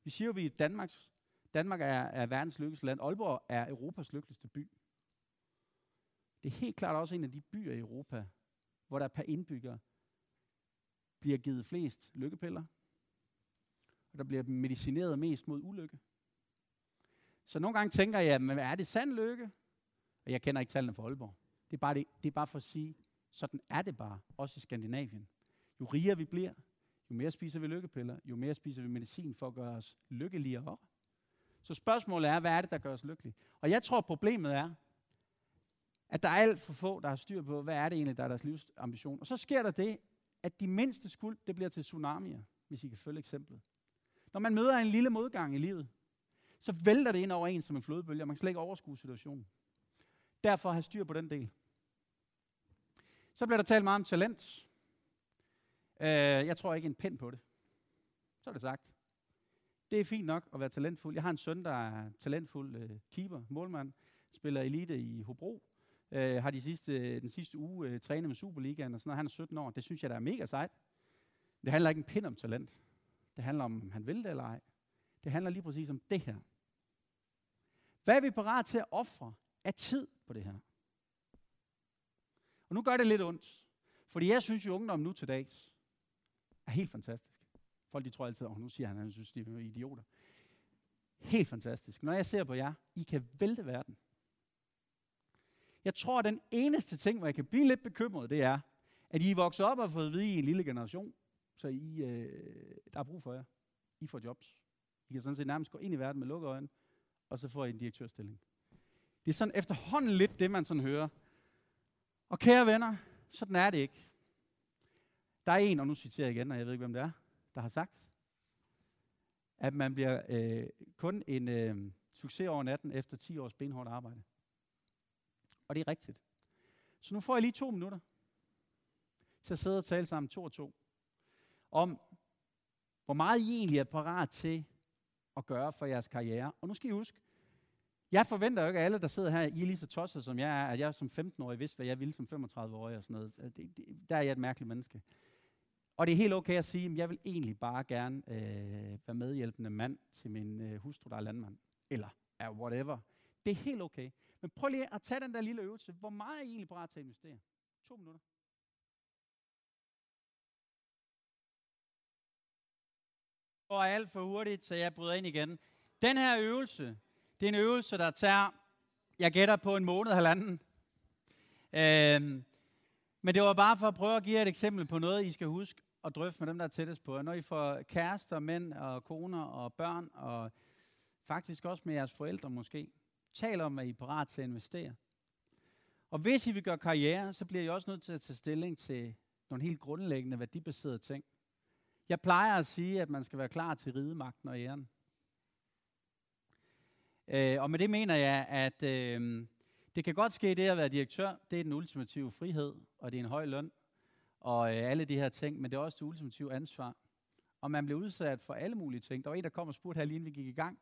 Vi siger jo, at vi Danmarks, Danmark er, er verdens lykkeligste land. Aalborg er Europas lykkeligste by. Det er helt klart også en af de byer i Europa, hvor der per indbygger bliver givet flest lykkepiller, og der bliver medicineret mest mod ulykke. Så nogle gange tænker jeg, men er det sand lykke? Og jeg kender ikke tallene for Aalborg. Det er bare, det, det er bare for at sige, sådan er det bare, også i Skandinavien. Jo rigere vi bliver, jo mere spiser vi lykkepiller, jo mere spiser vi medicin for at gøre os lykkeligere. Så spørgsmålet er, hvad er det, der gør os lykkelige? Og jeg tror, problemet er, at der er alt for få, der har styr på, hvad er det egentlig, der er deres livsambition. Og så sker der det, at de mindste skuld, det bliver til tsunamier, hvis I kan følge eksemplet. Når man møder en lille modgang i livet, så vælter det ind over en som en flodbølge, og man kan slet ikke overskue situationen. Derfor have styr på den del. Så bliver der talt meget om talent. Uh, jeg tror ikke en pind på det. Så er det sagt. Det er fint nok at være talentfuld. Jeg har en søn, der er talentfuld øh, keeper, målmand, spiller elite i Hobro, uh, har de sidste, den sidste uge trænet med Superligaen og sådan noget. Han er 17 år. Det synes jeg, der er mega sejt. Det handler ikke en pind om talent. Det handler om, om han vil det eller ej. Det handler lige præcis om det her. Hvad er vi parat til at ofre af tid på det her? Og nu gør det lidt ondt. Fordi jeg synes jo, ungdom nu til dags er helt fantastisk. Folk de tror altid, at oh, nu siger han, at han synes, de er idioter. Helt fantastisk. Når jeg ser på jer, I kan vælte verden. Jeg tror, at den eneste ting, hvor jeg kan blive lidt bekymret, det er, at I er vokset op og har fået at vide i en lille generation, så I, øh, der er brug for jer. I får jobs. I kan sådan set nærmest gå ind i verden med lukkede øjne, og så får I en direktørstilling. Det er sådan efterhånden lidt det, man sådan hører. Og kære venner, sådan er det ikke. Der er en, og nu citerer jeg igen, og jeg ved ikke, hvem det er, der har sagt, at man bliver øh, kun en øh, succes over natten efter 10 års benhårdt arbejde. Og det er rigtigt. Så nu får jeg lige to minutter til at sidde og tale sammen to og to om, hvor meget I egentlig er parat til at gøre for jeres karriere. Og nu skal I huske, jeg forventer jo ikke, at alle, der sidder her, I er lige så tosset, som jeg er, at jeg som 15-årig vidste, hvad jeg ville som 35-årig og sådan noget. Det, det, der er jeg et mærkeligt menneske. Og det er helt okay at sige, at jeg vil egentlig bare gerne øh, være medhjælpende mand til min øh, hustru, der er landmand. Eller er whatever. Det er helt okay. Men prøv lige at tage den der lille øvelse. Hvor meget er I egentlig parat til at investere? To minutter. Og alt for hurtigt, så jeg bryder ind igen. Den her øvelse, det er en øvelse, der tager, jeg gætter på en måned, halvanden. Øhm, men det var bare for at prøve at give jer et eksempel på noget, I skal huske at drøfte med dem, der er tættest på Når I får kærester, mænd og koner og børn, og faktisk også med jeres forældre måske, tal om, at I er parat til at investere. Og hvis I vil gøre karriere, så bliver I også nødt til at tage stilling til nogle helt grundlæggende værdibaserede ting. Jeg plejer at sige, at man skal være klar til ridemagten og æren. Øh, og med det mener jeg, at øh, det kan godt ske det at være direktør, det er den ultimative frihed, og det er en høj løn, og øh, alle de her ting, men det er også det ultimative ansvar. Og man bliver udsat for alle mulige ting. Der var en, der kom og spurgte her lige inden vi gik i gang.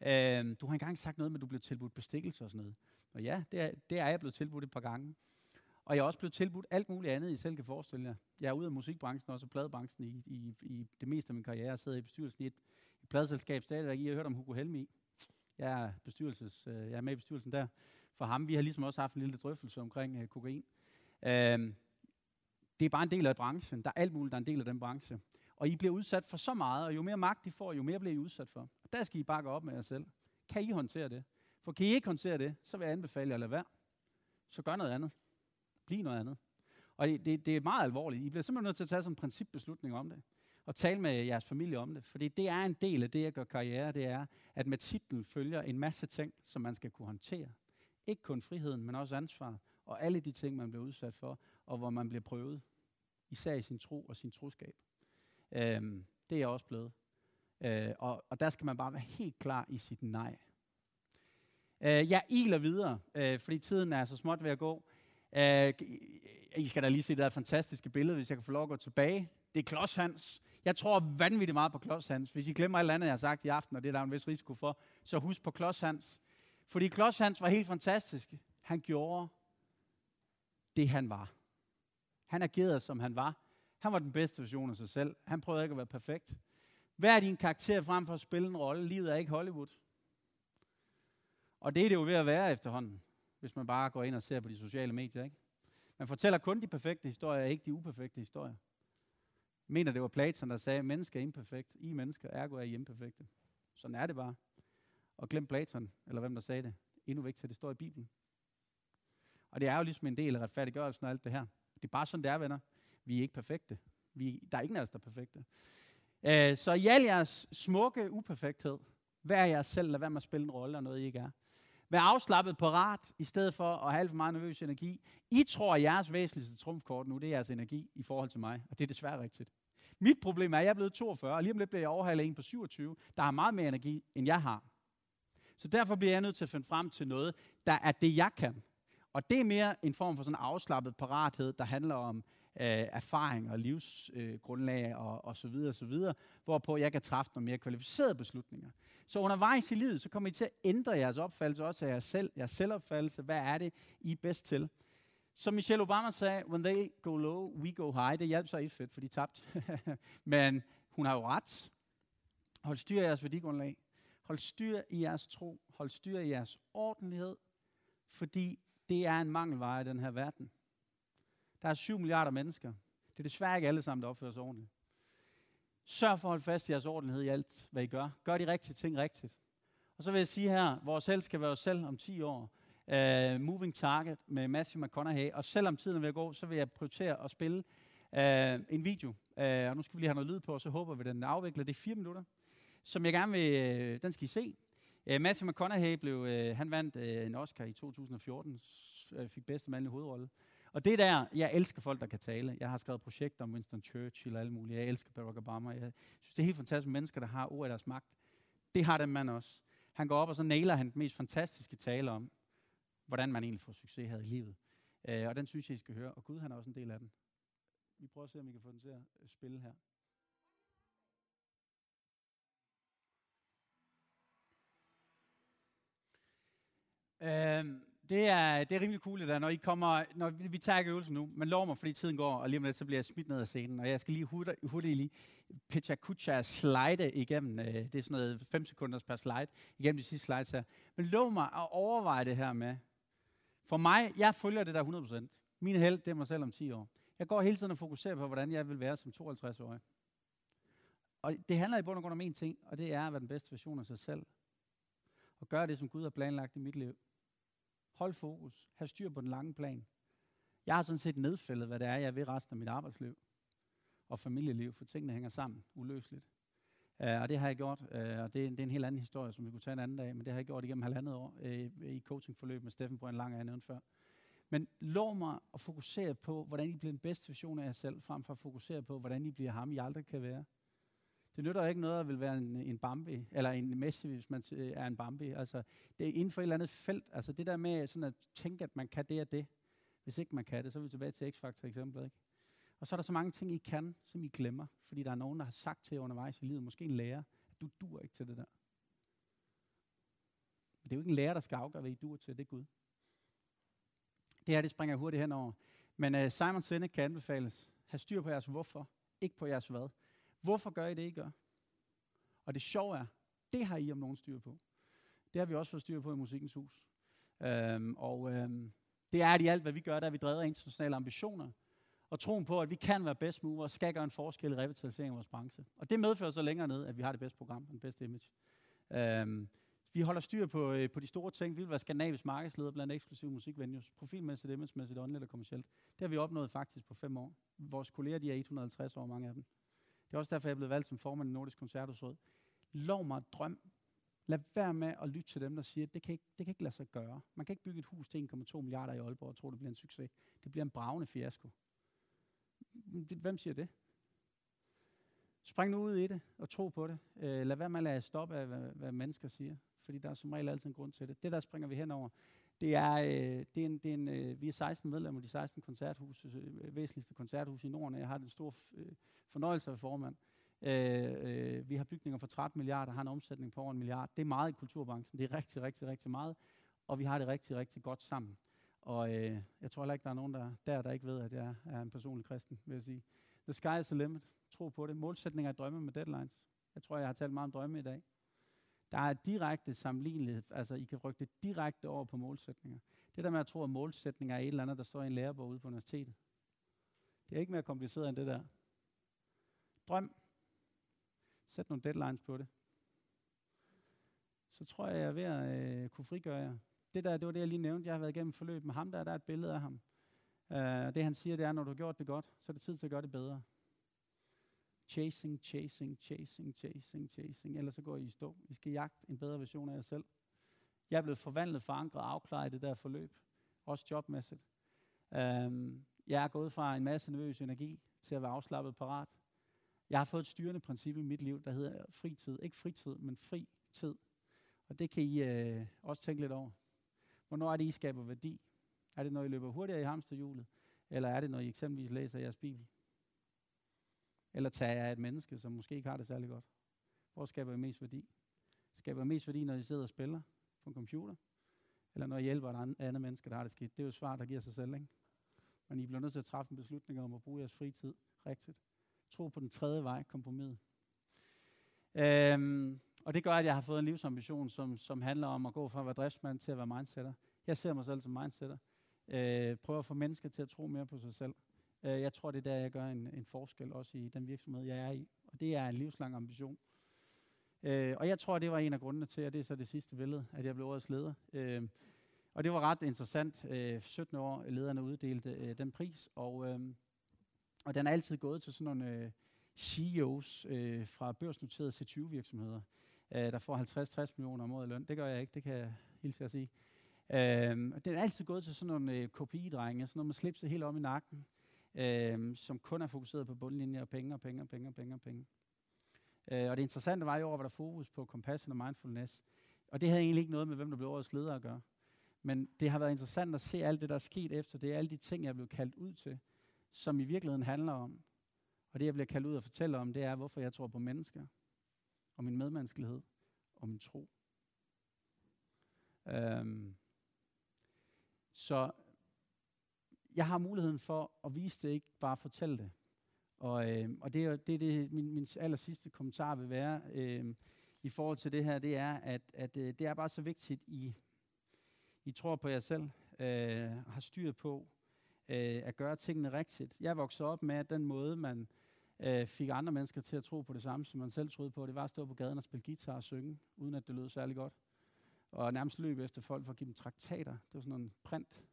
Øh, du har engang sagt noget med, at du blev tilbudt bestikkelse og sådan noget. Og ja, det er, det er jeg blevet tilbudt et par gange. Og jeg er også blevet tilbudt alt muligt andet, I selv kan forestille jer. Jeg er ude af musikbranchen, også pladebranchen i, i, i det meste af min karriere. Jeg sidder i bestyrelsen i et, et pladselskab stadigvæk. I har hørt om Hugo Helmi. Jeg er, bestyrelses, øh, jeg er med i bestyrelsen der for ham. Vi har ligesom også haft en lille drøftelse omkring øh, kokain. Øh, det er bare en del af branchen. Der er alt muligt, der er en del af den branche. Og I bliver udsat for så meget, og jo mere magt I får, jo mere bliver I udsat for. Og der skal I bakke op med jer selv. Kan I håndtere det? For kan I ikke håndtere det, så vil jeg anbefale jer at lade være. Så gør noget andet. Bliv noget andet. Og det, det, det er meget alvorligt. I bliver simpelthen nødt til at tage sådan en principbeslutning om det. Og tale med jeres familie om det. Fordi det er en del af det jeg gør karriere. Det er, at med titlen følger en masse ting, som man skal kunne håndtere. Ikke kun friheden, men også ansvar. Og alle de ting, man bliver udsat for, og hvor man bliver prøvet. Især i sin tro og sin troskab. Øhm, det er jeg også blevet. Øh, og, og der skal man bare være helt klar i sit nej. Øh, jeg iler videre, øh, fordi tiden er så småt ved at gå. Øh, I skal da lige se det der fantastiske billede, hvis jeg kan få lov at gå tilbage. Det er Klods Hans. Jeg tror vanvittigt meget på Klods Hans. Hvis I glemmer alt andet, jeg har sagt i aften, og det er der en vis risiko for, så husk på Klods Hans. Fordi Klods Hans var helt fantastisk. Han gjorde det, han var. Han agerede, som han var, Han var den bedste version af sig selv. Han prøvede ikke at være perfekt. Hvad er din karakter frem for at spille en rolle? Livet er ikke Hollywood. Og det er det jo ved at være efterhånden, hvis man bare går ind og ser på de sociale medier. Ikke? Man fortæller kun de perfekte historier, ikke de uperfekte historier. Mener, det var Platon, der sagde, at mennesker er imperfekt. I mennesker, ergo er I imperfekte. Sådan er det bare. Og glem Platon, eller hvem der sagde det. Endnu vigtigere, det står i Bibelen. Og det er jo ligesom en del af retfærdiggørelsen og alt det her. Det er bare sådan, det er, venner. Vi er ikke perfekte. Vi, der er ingen af os, der er perfekte. Øh, så i al jeres smukke uperfekthed, vær jer selv, lad være med at spille en rolle og noget, I ikke er. Vær afslappet parat, i stedet for at have alt for meget nervøs energi. I tror, at jeres væsentligste trumfkort nu, det er jeres energi i forhold til mig, og det er desværre rigtigt. Mit problem er, at jeg er blevet 42, og lige om lidt bliver jeg overhalet en på 27, der har meget mere energi, end jeg har. Så derfor bliver jeg nødt til at finde frem til noget, der er det, jeg kan. Og det er mere en form for sådan afslappet parathed, der handler om Øh, erfaring og livsgrundlag øh, og, og så videre, og så videre, hvorpå jeg kan træffe nogle mere kvalificerede beslutninger. Så undervejs i livet, så kommer I til at ændre jeres opfattelse også af jer selv, jeres selvopfattelse. Hvad er det, I er bedst til? Som Michelle Obama sagde, when they go low, we go high. Det hjalp så ikke fedt, for de tabte. Men hun har jo ret. Hold styr i jeres værdigrundlag. Hold styr i jeres tro. Hold styr i jeres ordentlighed. Fordi det er en mangelvare i den her verden. Der er 7 milliarder mennesker. Det er desværre ikke alle sammen, der opfører sig ordentligt. Sørg for at holde fast i jeres ordentlighed i alt, hvad I gør. Gør de rigtige ting rigtigt. Og så vil jeg sige her, vores selv skal være os selv om 10 år. Uh, moving Target med Matthew McConaughey. Og selvom tiden er ved at gå, så vil jeg prioritere at spille uh, en video. Uh, og nu skal vi lige have noget lyd på, og så håber vi, at den afvikler. Det er fire minutter, som jeg gerne vil, uh, den skal I se. Uh, Matthew McConaughey blev, uh, han vandt uh, en Oscar i 2014, uh, fik bedste mandlige hovedrolle. Og det der, jeg elsker folk, der kan tale. Jeg har skrevet projekter om Winston Churchill og alle mulige. Jeg elsker Barack Obama. Jeg synes, det er helt fantastisk mennesker, der har ord af deres magt. Det har den mand også. Han går op, og så nailer han den mest fantastiske tale om, hvordan man egentlig får succes her i livet. Uh, og den synes jeg, I skal høre. Og Gud, han er også en del af den. Vi prøver at se, om vi kan få den til at øh, spille her. Uh, det er, det er rimelig cool, det der, når I kommer, når vi, vi tager ikke øvelsen nu, men lov mig, fordi tiden går, og lige om lidt, så bliver jeg smidt ned af scenen, og jeg skal lige hurtigt lige Pecha slide igennem, øh, det er sådan noget 5 sekunders per slide, igennem de sidste slides her. Men lov mig at overveje det her med, for mig, jeg følger det der 100%. Min held, det er mig selv om 10 år. Jeg går hele tiden og fokuserer på, hvordan jeg vil være som 52-årig. Og det handler i bund og grund om én ting, og det er at være den bedste version af sig selv. Og gøre det, som Gud har planlagt i mit liv. Hold fokus. Ha' styr på den lange plan. Jeg har sådan set nedfældet, hvad det er, jeg vil resten af mit arbejdsliv og familieliv, for tingene hænger sammen uløseligt. Uh, og det har jeg gjort, uh, og det er, det er en helt anden historie, som vi kunne tage en anden dag, men det har jeg gjort igennem halvandet år uh, i coachingforløb med Steffen på en lang anden før. Men lov mig at fokusere på, hvordan I bliver den bedste version af jer selv, frem for at fokusere på, hvordan I bliver ham, I aldrig kan være. Det nytter ikke noget at vil være en, en Bambi, eller en Messi, hvis man er en Bambi. Altså, det er inden for et eller andet felt. Altså det der med sådan at tænke, at man kan det og det. Hvis ikke man kan det, så er vi tilbage til X-Factor eksemplet. Ikke? Og så er der så mange ting, I kan, som I glemmer. Fordi der er nogen, der har sagt til jer undervejs i livet, måske en lærer, at du dur ikke til det der. Men det er jo ikke en lærer, der skal afgøre, hvad I dur til. Det er Gud. Det her, det springer jeg hurtigt henover. Men uh, Simon Sinek kan anbefales. Ha' styr på jeres hvorfor, ikke på jeres hvad. Hvorfor gør I det, I gør? Og det sjove er, det har I om nogen styr på. Det har vi også fået styr på i Musikkens Hus. Øhm, og øhm, det er det i alt, hvad vi gør, der er vi drevet af internationale ambitioner. Og troen på, at vi kan være best mover, skal gøre en forskel i revitalisering af vores branche. Og det medfører så længere ned, at vi har det bedste program, den bedste image. Øhm, vi holder styr på, øh, på de store ting. Vi vil være skandinavisk markedsleder blandt eksklusive musikvenues. Profilmæssigt, imagemæssigt, åndeligt og kommercielt. Det har vi opnået faktisk på fem år. Vores kolleger, de er 150 år, mange af dem. Det er også derfor, jeg er blevet valgt som formand i Nordisk Koncerthusråd. Lov mig drøm. Lad være med at lytte til dem, der siger, at det kan ikke, det kan ikke lade sig gøre. Man kan ikke bygge et hus til 1,2 milliarder i Aalborg og tro, det bliver en succes. Det bliver en bravende fiasko. Hvem siger det? Spring nu ud i det og tro på det. Øh, lad være med at lade stoppe af, hvad, hvad mennesker siger. Fordi der er som regel altid en grund til det. Det der springer vi henover. Det er, øh, det er en, det er en, øh, vi er 16 medlemmer af de 16 koncerthus, øh, væsentligste koncerthus i Norden. Jeg har den store øh, fornøjelse af formand. Øh, øh, vi har bygninger for 13 milliarder, har en omsætning på over en milliard. Det er meget i kulturbranchen. Det er rigtig, rigtig, rigtig meget. Og vi har det rigtig, rigtig godt sammen. Og øh, jeg tror heller ikke, der er nogen der, der, der ikke ved, at jeg er en personlig kristen, vil jeg sige. The sky is the limit. Tro på det. Målsætninger er drømme med deadlines. Jeg tror, jeg har talt meget om drømme i dag. Der er direkte sammenlignelighed. Altså, I kan rykke det direkte over på målsætninger. Det der med at tro, at målsætninger er et eller andet, der står i en lærebog ude på universitetet. Det er ikke mere kompliceret end det der. Drøm. Sæt nogle deadlines på det. Så tror jeg, jeg er ved at øh, kunne frigøre jer. Det der, det var det, jeg lige nævnte. Jeg har været igennem forløb med ham der. Der er et billede af ham. Uh, det han siger, det er, når du har gjort det godt, så er det tid til at gøre det bedre. Chasing, chasing, chasing, chasing, chasing. Ellers så går I i stå. I skal jagte en bedre version af jer selv. Jeg er blevet forvandlet, forankret og afklaret i det der forløb. Også jobmæssigt. Um, jeg er gået fra en masse nervøs energi til at være afslappet parat. Jeg har fået et styrende princip i mit liv, der hedder fritid. Ikke fritid, men fri tid. Og det kan I øh, også tænke lidt over. Hvornår er det, I skaber værdi? Er det, når I løber hurtigere i hamsterhjulet? Eller er det, når I eksempelvis læser jeres bibel? Eller tager jeg et menneske, som måske ikke har det særlig godt? Hvor skaber jeg mest værdi? Skaber jeg mest værdi, når I sidder og spiller på en computer? Eller når I hjælper et andet menneske, der har det skidt? Det er jo svar, der giver sig selv, ikke? Men I bliver nødt til at træffe en beslutning om at bruge jeres fritid rigtigt. Tro på den tredje vej, kompromis. Øhm, og det gør, at jeg har fået en livsambition, som, som handler om at gå fra at være driftsmand til at være mindsetter. Jeg ser mig selv som mindsetter. Øh, prøver at få mennesker til at tro mere på sig selv. Øh, jeg tror, det er der, jeg gør en, en forskel, også i den virksomhed, jeg er i. Og det er en livslang ambition. Øh, og jeg tror, det var en af grundene til, at det er så det sidste billede, at jeg blev årets leder. Øh, og det var ret interessant. Øh, 17 år lederne uddelte øh, den pris, og, øh, og den er altid gået til sådan nogle øh, CEOs øh, fra børsnoterede C20-virksomheder, øh, der får 50-60 millioner om året i løn. Det gør jeg ikke, det kan jeg hilse at sige. Øh, den er altid gået til sådan nogle øh, KPI-drenge, sådan noget med slipset helt om i nakken, øh, som kun er fokuseret på bundlinjer og penge og penge og penge og penge og penge. Øh, og det interessante var i år, var der fokus på compassion og mindfulness. Og det havde egentlig ikke noget med, hvem der blev årets leder at gøre. Men det har været interessant at se alt det, der er sket efter det, alle de ting, jeg blev kaldt ud til, som i virkeligheden handler om. Og det, jeg bliver kaldt ud og fortælle om, det er, hvorfor jeg tror på mennesker, og min medmenneskelighed, og min tro. Øhm, så jeg har muligheden for at vise det, ikke bare fortælle det. Og, øh, og det er det, det min, min aller sidste kommentar vil være øh, i forhold til det her, det er, at, at øh, det er bare så vigtigt, I, I tror på jer selv, øh, har styr på øh, at gøre tingene rigtigt. Jeg voksede op med, at den måde, man øh, fik andre mennesker til at tro på det samme, som man selv troede på, det var at stå på gaden og spille guitar og synge, uden at det lød særlig godt. Og nærmest løb efter folk for at give dem traktater. Det var sådan en print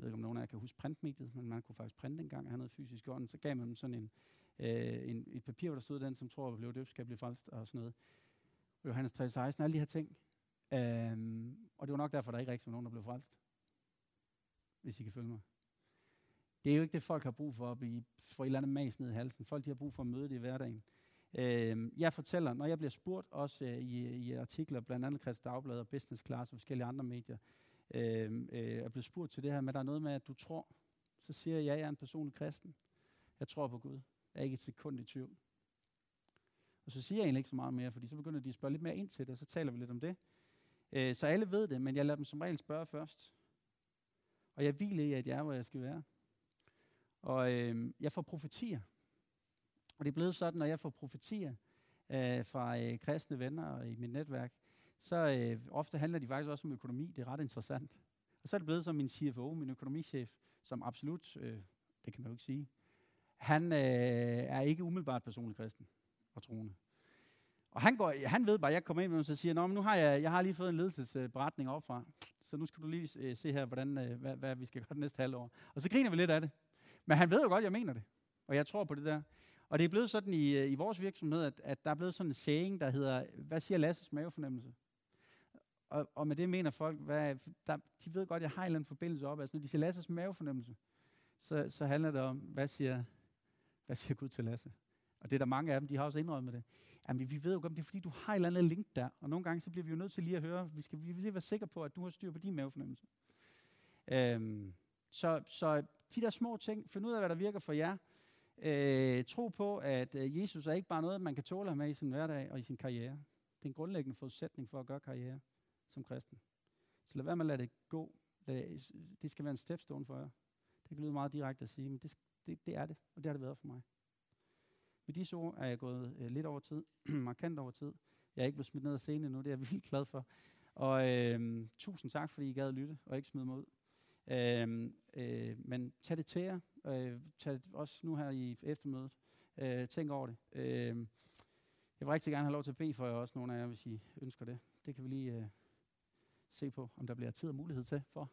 jeg ved ikke, om nogen af jer kan huske printmediet, men man kunne faktisk printe en gang og have noget fysisk i Så gav man dem sådan en, øh, en, et papir, hvor der stod den, som tror, at blev døbt, skal blive frelst og sådan noget. Johannes 3:16, alle de her ting. Øhm, og det var nok derfor, der ikke rigtig var nogen, der blev frelst. Hvis I kan følge mig. Det er jo ikke det, folk har brug for at blive, for et eller andet mas ned i halsen. Folk de har brug for at møde det i hverdagen. Øh, jeg fortæller, når jeg bliver spurgt, også øh, i, i artikler, blandt andet Kreds Dagblad og Business Class og forskellige andre medier, øh, øh, er blevet spurgt til det her, men der er noget med, at du tror, så siger jeg, at jeg er en personlig kristen. Jeg tror på Gud. Jeg er ikke et sekund i tvivl. Og så siger jeg egentlig ikke så meget mere, fordi så begynder de at spørge lidt mere ind til det, og så taler vi lidt om det. Øh, så alle ved det, men jeg lader dem som regel spørge først. Og jeg hviler i, at jeg er, hvor jeg skal være. Og øh, jeg får profetier. Og det er blevet sådan, når jeg får profetier øh, fra øh, kristne venner i mit netværk, så øh, ofte handler de faktisk også om økonomi. Det er ret interessant. Og så er det blevet som min CFO, min økonomichef, som absolut, øh, det kan man jo ikke sige, han øh, er ikke umiddelbart personlig kristen og troende. Og han, går, han ved bare, at jeg kommer ind med og så siger, Nå, men nu har jeg, jeg har lige fået en ledelsesberetning opfra, så nu skal du lige øh, se her, hvordan, øh, hvad, hvad vi skal gøre det næste halvår. Og så griner vi lidt af det. Men han ved jo godt, at jeg mener det. Og jeg tror på det der. Og det er blevet sådan i, øh, i vores virksomhed, at, at der er blevet sådan en saying, der hedder, hvad siger Lasses mavefornemmelse? Og, og med det mener folk, hvad, der, de ved godt, at jeg har en eller anden forbindelse op. Altså, når de siger Lasses mavefornemmelse, så, så handler det om, hvad siger, hvad siger Gud til Lasse? Og det er der mange af dem, de har også indrømmet det. Jamen, vi ved jo godt, det er fordi, du har et eller andet link der. Og nogle gange, så bliver vi jo nødt til lige at høre, vi skal vi vil lige være sikre på, at du har styr på din mavefornemmelse. Øhm, så, så de der små ting, find ud af, hvad der virker for jer. Øh, tro på, at øh, Jesus er ikke bare noget, man kan tåle med i sin hverdag og i sin karriere. Det er en grundlæggende forudsætning for at gøre karriere som kristen. Så lad være med at lade det gå. Lad, det skal være en stepstone for jer. Det kan lyde meget direkte at sige, men det, Det, det er det, og det har det været for mig. Med disse ord er jeg gået øh, lidt over tid, markant over tid. Jeg er ikke blevet smidt ned af scenen endnu, det er jeg vildt glad for. Og øh, tusind tak, fordi I gad at lytte og ikke smide mig ud. Øh, øh, men tag det til jer. Øh, tag det også nu her i eftermødet. Øh, tænk over det. Øh, jeg vil rigtig gerne have lov til at bede for jer også, nogle af jer, hvis I ønsker det. Det kan vi lige øh, se på, om der bliver tid og mulighed til for.